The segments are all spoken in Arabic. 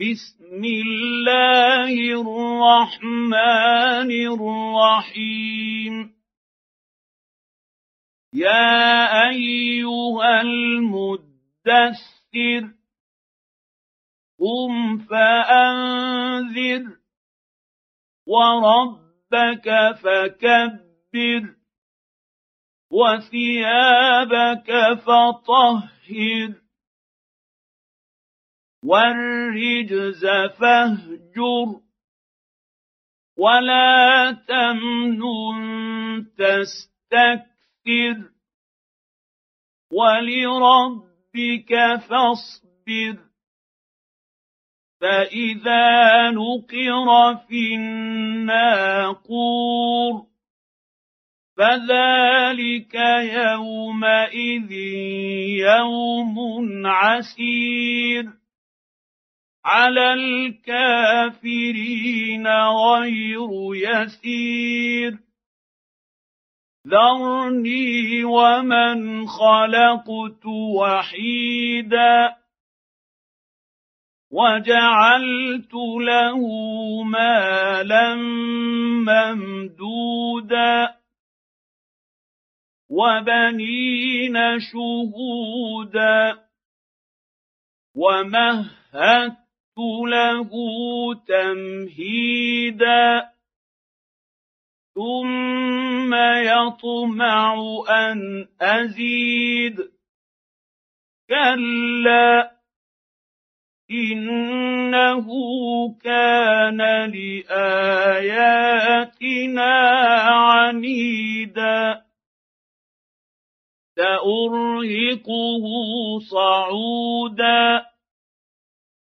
بسم الله الرحمن الرحيم. يا أيها المدثر قم فأنذر وربك فكبر وثيابك فطهر. والرجز فاهجر ولا تمنن تستكثر ولربك فاصبر فإذا نقر في الناقور فذلك يومئذ يوم عسير على الكافرين غير يسير ذرني ومن خلقت وحيدا وجعلت له مالا ممدودا وبنين شهودا ومهدت له تمهيدا ثم يطمع أن أزيد. كلا إنه كان لآياتنا عنيدا. سأرهقه صعودا.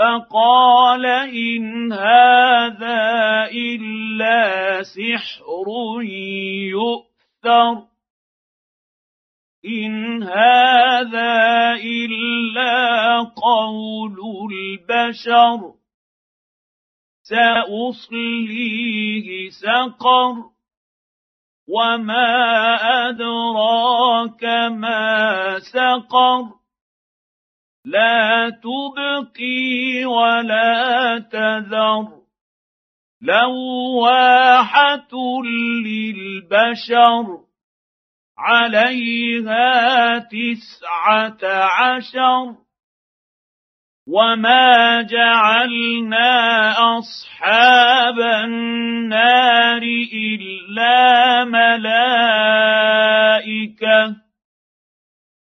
فقال إن هذا إلا سحر يؤثر. إن هذا إلا قول البشر. سأصليه سقر. وما أدراك ما سقر. لا تبقي ولا تذر. لواحة للبشر عليها تسعة عشر. وما جعلنا أصحاب النار إلا ملائكة.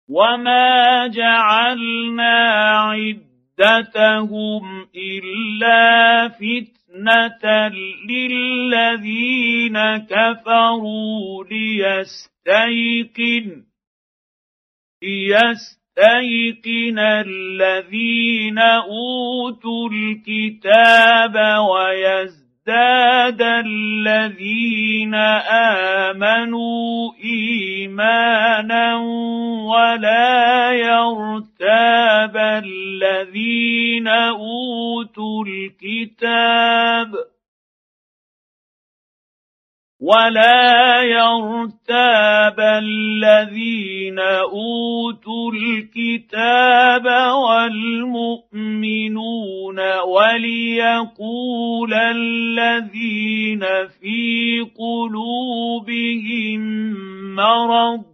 وما جعلنا عدتهم الا فتنه للذين كفروا ليستيقن ليستيقن الذين اوتوا الكتاب ويزدادوا ازداد الذين امنوا ايمانا ولا يرتاب الذين اوتوا الكتاب ولا يرتاب الذين اوتوا الكتاب والمؤمنون وليقول الذين في قلوبهم مرض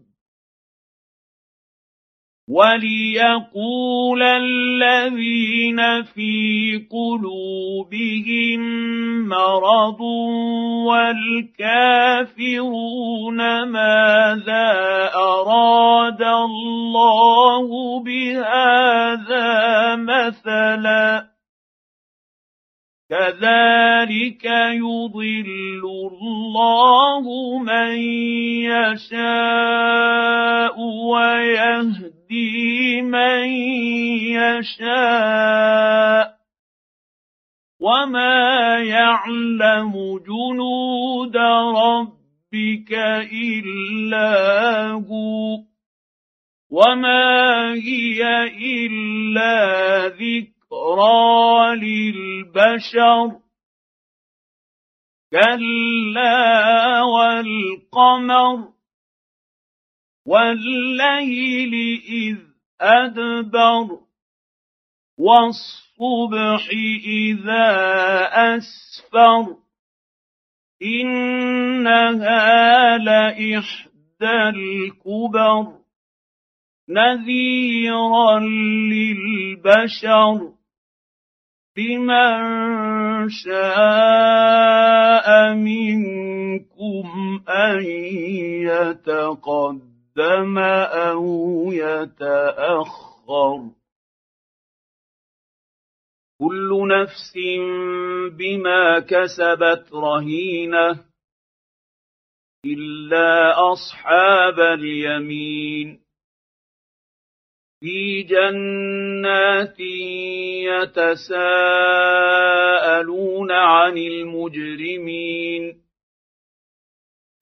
وليقول الذين في قلوبهم مرض والكافرون ماذا أراد الله بهذا مثلا؟ كذلك يضل الله من يشاء ويهدي من يشاء وما يعلم جنود ربك إلا هو وما هي إلا ذكرى للبشر كلا والقمر والليل إذ أدبر. والصبح إذا أسفر. إنها لإحدى الكبر. نذيرا للبشر. لمن شاء منكم أن يتقدم. أو يتأخر. كل نفس بما كسبت رهينة إلا أصحاب اليمين. في جنات يتساءلون عن المجرمين.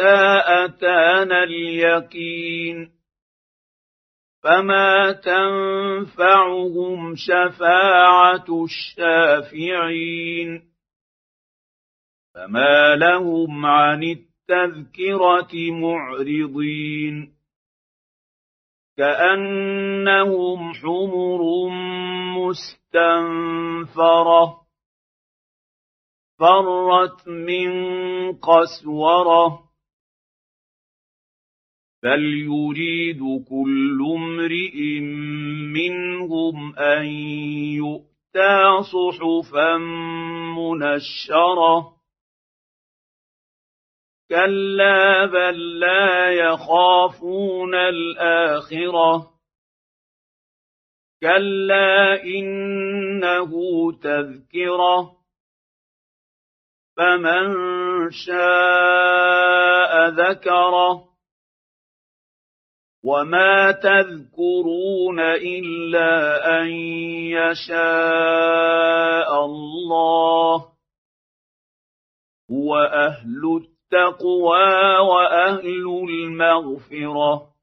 اتانا اليقين فما تنفعهم شفاعه الشافعين فما لهم عن التذكره معرضين كانهم حمر مستنفره فرت من قسوره بل يريد كل امرئ منهم أن يؤتى صحفا منشرة. كلا بل لا يخافون الآخرة. كلا إنه تذكرة. فمن شاء ذكره. وما تذكرون الا ان يشاء الله هو أهل التقوى واهل المغفره